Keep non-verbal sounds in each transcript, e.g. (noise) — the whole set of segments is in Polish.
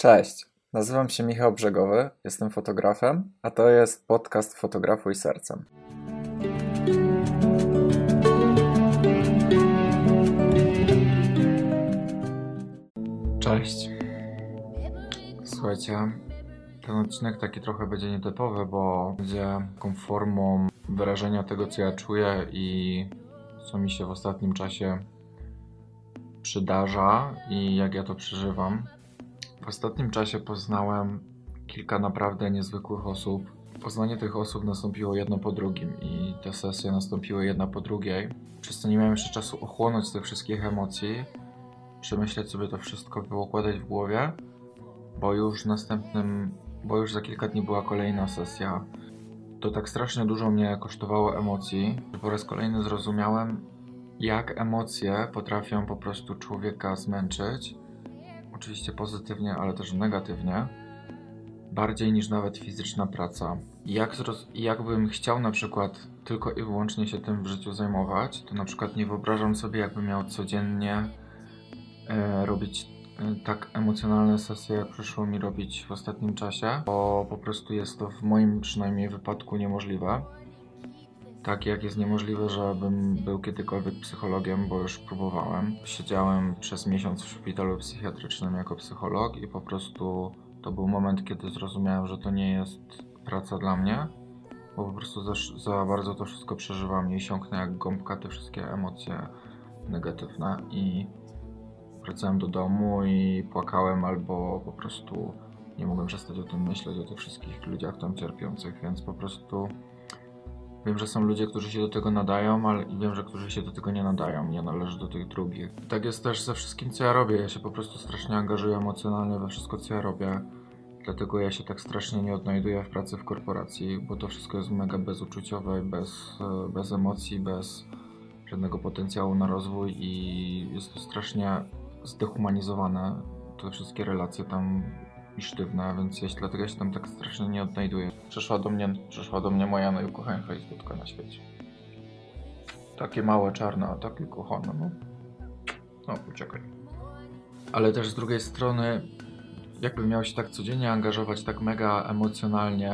Cześć, nazywam się Michał Brzegowy, jestem fotografem, a to jest podcast Fotografuj Sercem. Cześć. Słuchajcie, ten odcinek taki trochę będzie nietypowy, bo będzie taką formą wyrażenia tego, co ja czuję i co mi się w ostatnim czasie przydarza i jak ja to przeżywam. Ostatnim czasie poznałem kilka naprawdę niezwykłych osób. Poznanie tych osób nastąpiło jedno po drugim i te sesje nastąpiły jedna po drugiej. Przez co nie miałem jeszcze czasu ochłonąć tych wszystkich emocji, przemyśleć sobie to wszystko, wyukładać w głowie, bo już następnym, bo już za kilka dni była kolejna sesja. To tak strasznie dużo mnie kosztowało emocji, że po raz kolejny zrozumiałem, jak emocje potrafią po prostu człowieka zmęczyć oczywiście pozytywnie, ale też negatywnie, bardziej niż nawet fizyczna praca. Jak jakbym chciał na przykład tylko i wyłącznie się tym w życiu zajmować, to na przykład nie wyobrażam sobie, jakbym miał codziennie e, robić e, tak emocjonalne sesje, jak przyszło mi robić w ostatnim czasie, bo po prostu jest to w moim przynajmniej wypadku niemożliwe. Tak jak jest niemożliwe, żebym był kiedykolwiek psychologiem, bo już próbowałem. Siedziałem przez miesiąc w szpitalu psychiatrycznym jako psycholog i po prostu to był moment, kiedy zrozumiałem, że to nie jest praca dla mnie, bo po prostu za, za bardzo to wszystko przeżywam i siąknę jak gąbka te wszystkie emocje negatywne i wracałem do domu i płakałem albo po prostu nie mogłem przestać o tym myśleć, o tych wszystkich ludziach tam cierpiących, więc po prostu Wiem, że są ludzie, którzy się do tego nadają, ale wiem, że którzy się do tego nie nadają. Nie należy do tych drugich. Tak jest też ze wszystkim, co ja robię. Ja się po prostu strasznie angażuję emocjonalnie we wszystko, co ja robię. Dlatego ja się tak strasznie nie odnajduję w pracy w korporacji, bo to wszystko jest mega bezuczuciowe, bez, bez emocji, bez żadnego potencjału na rozwój i jest to strasznie zdehumanizowane. Te wszystkie relacje tam i sztywna, więc ja się, dlatego się tam tak strasznie nie odnajduję. Przyszła do mnie, przyszła do mnie moja najukochańsza Facebooka na świecie. Takie małe, czarne, takie kochane, no. No, uciekaj. Ale też z drugiej strony, jakbym miał się tak codziennie angażować tak mega emocjonalnie,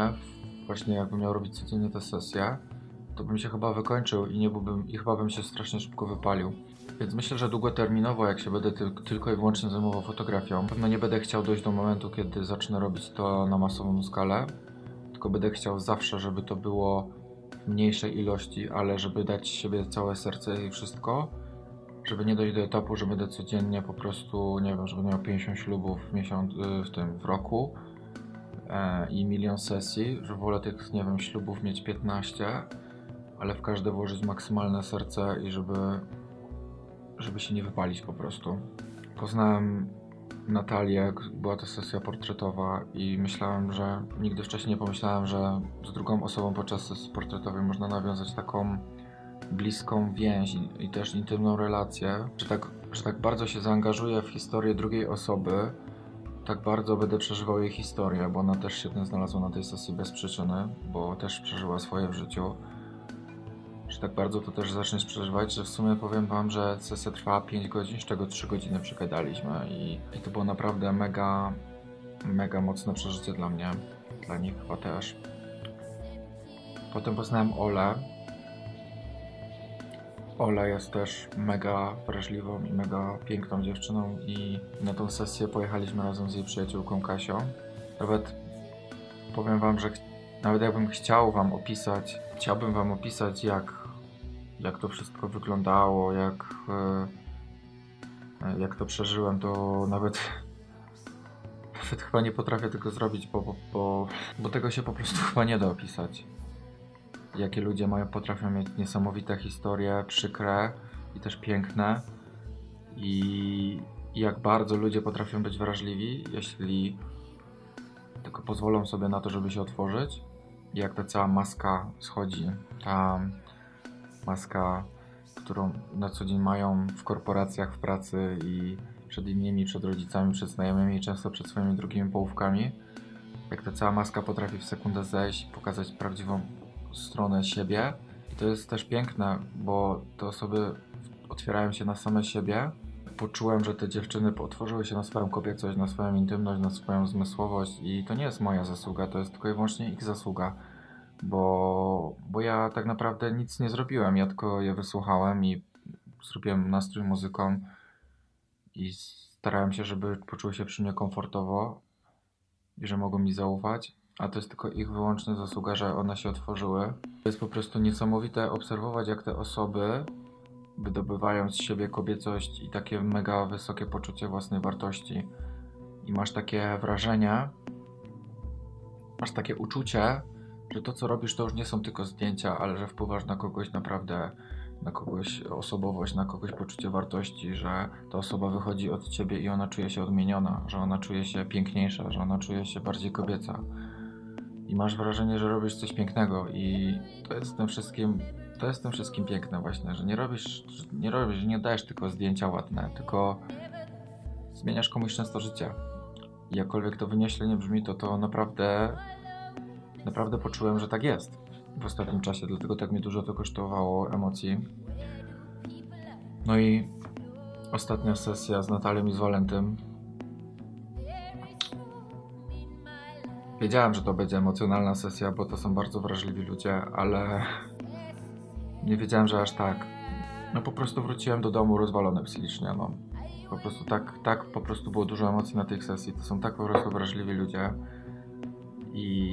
właśnie jakbym miał robić codziennie te sesje, to bym się chyba wykończył i nie byłbym, i chyba bym się strasznie szybko wypalił. Więc myślę, że długoterminowo, jak się będę ty tylko i wyłącznie zajmował fotografią, pewno nie będę chciał dojść do momentu, kiedy zacznę robić to na masową skalę, tylko będę chciał zawsze, żeby to było w mniejszej ilości, ale żeby dać siebie całe serce i wszystko, żeby nie dojść do etapu, że będę codziennie po prostu, nie wiem, żeby miał 50 ślubów w miesiąc, y, w tym, w roku e, i milion sesji, że wolę tych, nie wiem, ślubów mieć 15, ale w każde włożyć maksymalne serce i żeby żeby się nie wypalić po prostu. Poznałem Natalię, była to sesja portretowa i myślałem, że nigdy wcześniej nie pomyślałem, że z drugą osobą podczas sesji portretowej można nawiązać taką bliską więź i, też intymną relację, że tak, że tak bardzo się zaangażuję w historię drugiej osoby, tak bardzo będę przeżywał jej historię, bo ona też się znalazła na tej sesji bez przyczyny, bo też przeżyła swoje w życiu że tak bardzo to też zaczniesz przeżywać, że w sumie powiem wam, że sesja trwała 5 godzin, z czego 3 godziny przegadaliśmy i, i to było naprawdę mega, mega mocne przeżycie dla mnie, dla nich chyba też. Potem poznałem Olę. Ola jest też mega wrażliwą i mega piękną dziewczyną i na tą sesję pojechaliśmy razem z jej przyjaciółką Kasią. Nawet powiem wam, że nawet jakbym chciał wam opisać, chciałbym wam opisać jak, jak to wszystko wyglądało, jak, e, jak to przeżyłem, to nawet, (laughs) nawet chyba nie potrafię tego zrobić, bo, bo, bo, tego się po prostu (laughs) chyba nie da opisać. Jakie ludzie mają, potrafią mieć niesamowite historie, przykre i też piękne. I, i jak bardzo ludzie potrafią być wrażliwi, jeśli tylko pozwolą sobie na to, żeby się otworzyć. Jak ta cała maska schodzi, ta maska, którą na co dzień mają w korporacjach, w pracy i przed innymi, przed rodzicami, przed znajomymi i często przed swoimi drugimi połówkami. Jak ta cała maska potrafi w sekundę zejść, pokazać prawdziwą stronę siebie. I to jest też piękne, bo te osoby otwierają się na same siebie poczułem, że te dziewczyny otworzyły się na swoją kobiecość, na swoją intymność, na swoją zmysłowość i to nie jest moja zasługa, to jest tylko i wyłącznie ich zasługa, bo, bo ja tak naprawdę nic nie zrobiłem, ja tylko je wysłuchałem i zrobiłem nastrój muzyką i starałem się, żeby poczuły się przy mnie komfortowo i że mogą mi zaufać, a to jest tylko ich wyłączna zasługa, że one się otworzyły. To jest po prostu niesamowite obserwować, jak te osoby wydobywają z siebie kobiecość i takie mega wysokie poczucie własnej wartości. I masz takie wrażenie, masz takie uczucie, że to co robisz to już nie są tylko zdjęcia, ale że wpływasz na kogoś naprawdę, na kogoś osobowość, na kogoś poczucie wartości, że ta osoba wychodzi od ciebie i ona czuje się odmieniona, że ona czuje się piękniejsza, że ona czuje się bardziej kobieca. I masz wrażenie, że robisz coś pięknego i to jest tym wszystkim to jest tym wszystkim piękne właśnie, że nie robisz, nie robisz, nie dajesz tylko zdjęcia ładne, tylko zmieniasz komuś często życie. I jakkolwiek to wynieśle nie brzmi, to to naprawdę, naprawdę poczułem, że tak jest w ostatnim czasie, dlatego tak mi dużo to kosztowało emocji. No i ostatnia sesja z Natalią i z Walentym. Wiedziałem, że to będzie emocjonalna sesja, bo to są bardzo wrażliwi ludzie, ale nie wiedziałem, że aż tak. No po prostu wróciłem do domu rozwalony psychicznie, no. Po prostu tak, tak po prostu było dużo emocji na tej sesji. To są tak po prostu wrażliwi ludzie. I,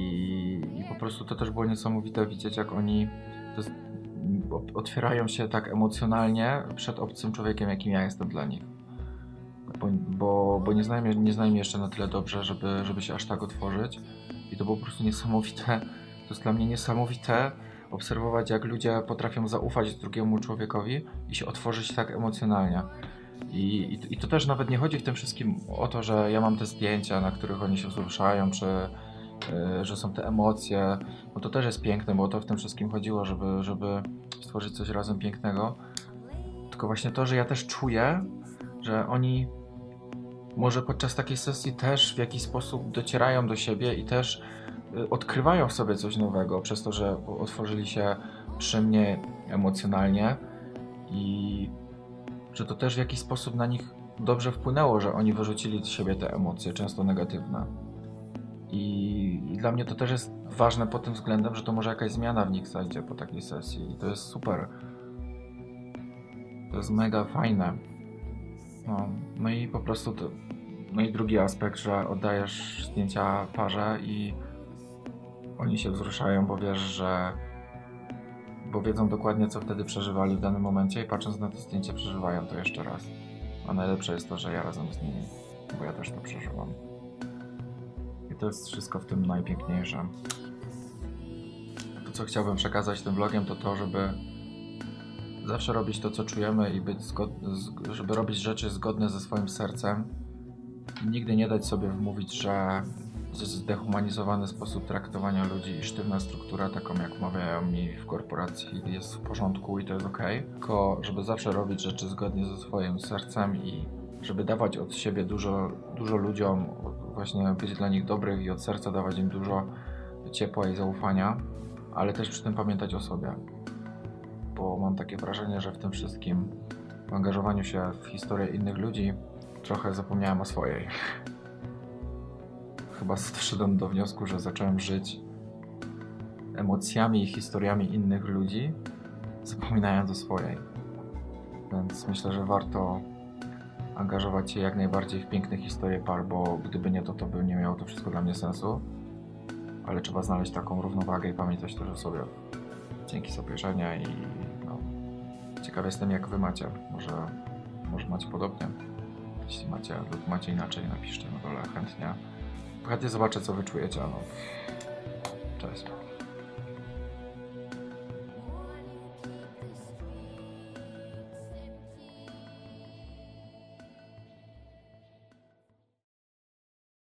prostu to też było niesamowite widzieć, jak oni otwierają się tak emocjonalnie przed obcym człowiekiem, jakim ja jestem dla nich. Bo, bo, bo nie, znają, nie jeszcze na tyle dobrze, żeby, żeby się aż tak otworzyć. I to było po prostu niesamowite. To jest dla mnie niesamowite, obserwować, jak ludzie potrafią zaufać drugiemu człowiekowi i się otworzyć tak emocjonalnie. I, i, I, to też nawet nie chodzi w tym wszystkim o to, że ja mam te zdjęcia, na których oni się wzruszają, czy że są te emocje. No to też jest piękne, bo to w tym wszystkim chodziło, żeby, żeby stworzyć coś razem pięknego. Tylko właśnie to, że ja też czuję, że oni może podczas takiej sesji też w jakiś sposób docierają do siebie i też Y, odkrywają w sobie coś nowego przez to, że otworzyli się przy mnie emocjonalnie i że to też w jakiś sposób na nich dobrze wpłynęło, że oni wyrzucili z siebie te emocje, często negatywne. I, dla mnie to też jest ważne pod tym względem, że to może jakaś zmiana w nich zajdzie po takiej sesji i to jest super. To jest mega fajne. No, no i po prostu to, no i drugi aspekt, że oddajesz zdjęcia parze i oni się wzruszają, bo wiesz, że bo wiedzą dokładnie, co wtedy przeżywali w danym momencie i patrząc na to zdjęcie przeżywają to jeszcze raz. A najlepsze jest to, że ja razem z nimi, bo ja też to przeżywam. I to jest wszystko w tym najpiękniejsze. To, co chciałbym przekazać tym vlogiem, to to, żeby zawsze robić to, co czujemy i być żeby robić rzeczy zgodne ze swoim sercem. Nigdy nie dać sobie wmówić, że zdehumanizowany sposób traktowania ludzi i sztywna struktura, taką jak mawiają mi w korporacji, jest w porządku i to jest ok. Tylko, żeby zawsze robić rzeczy zgodnie ze swoim sercem i żeby dawać od siebie dużo, dużo ludziom, właśnie być dla nich dobrych i od serca dawać im dużo ciepła i zaufania, ale też przy tym pamiętać o sobie. Bo mam takie wrażenie, że w tym wszystkim, w angażowaniu się w historię innych ludzi, trochę zapomniałem o swojej chyba doszedłem do wniosku, że zacząłem żyć emocjami i historiami innych ludzi, zapominając o swojej. Więc myślę, że warto angażować się jak najbardziej w piękne historie par, bo gdyby nie to, to by nie miało to wszystko dla mnie sensu. Ale trzeba znaleźć taką równowagę i pamiętać też o sobie. Dzięki za i no, ciekaw jestem jak wy macie. Może, może macie podobnie. Jeśli macie lub macie inaczej, napiszcie na dole chętnie. Chętnie zobaczę, co wy czujecie. No. Cześć.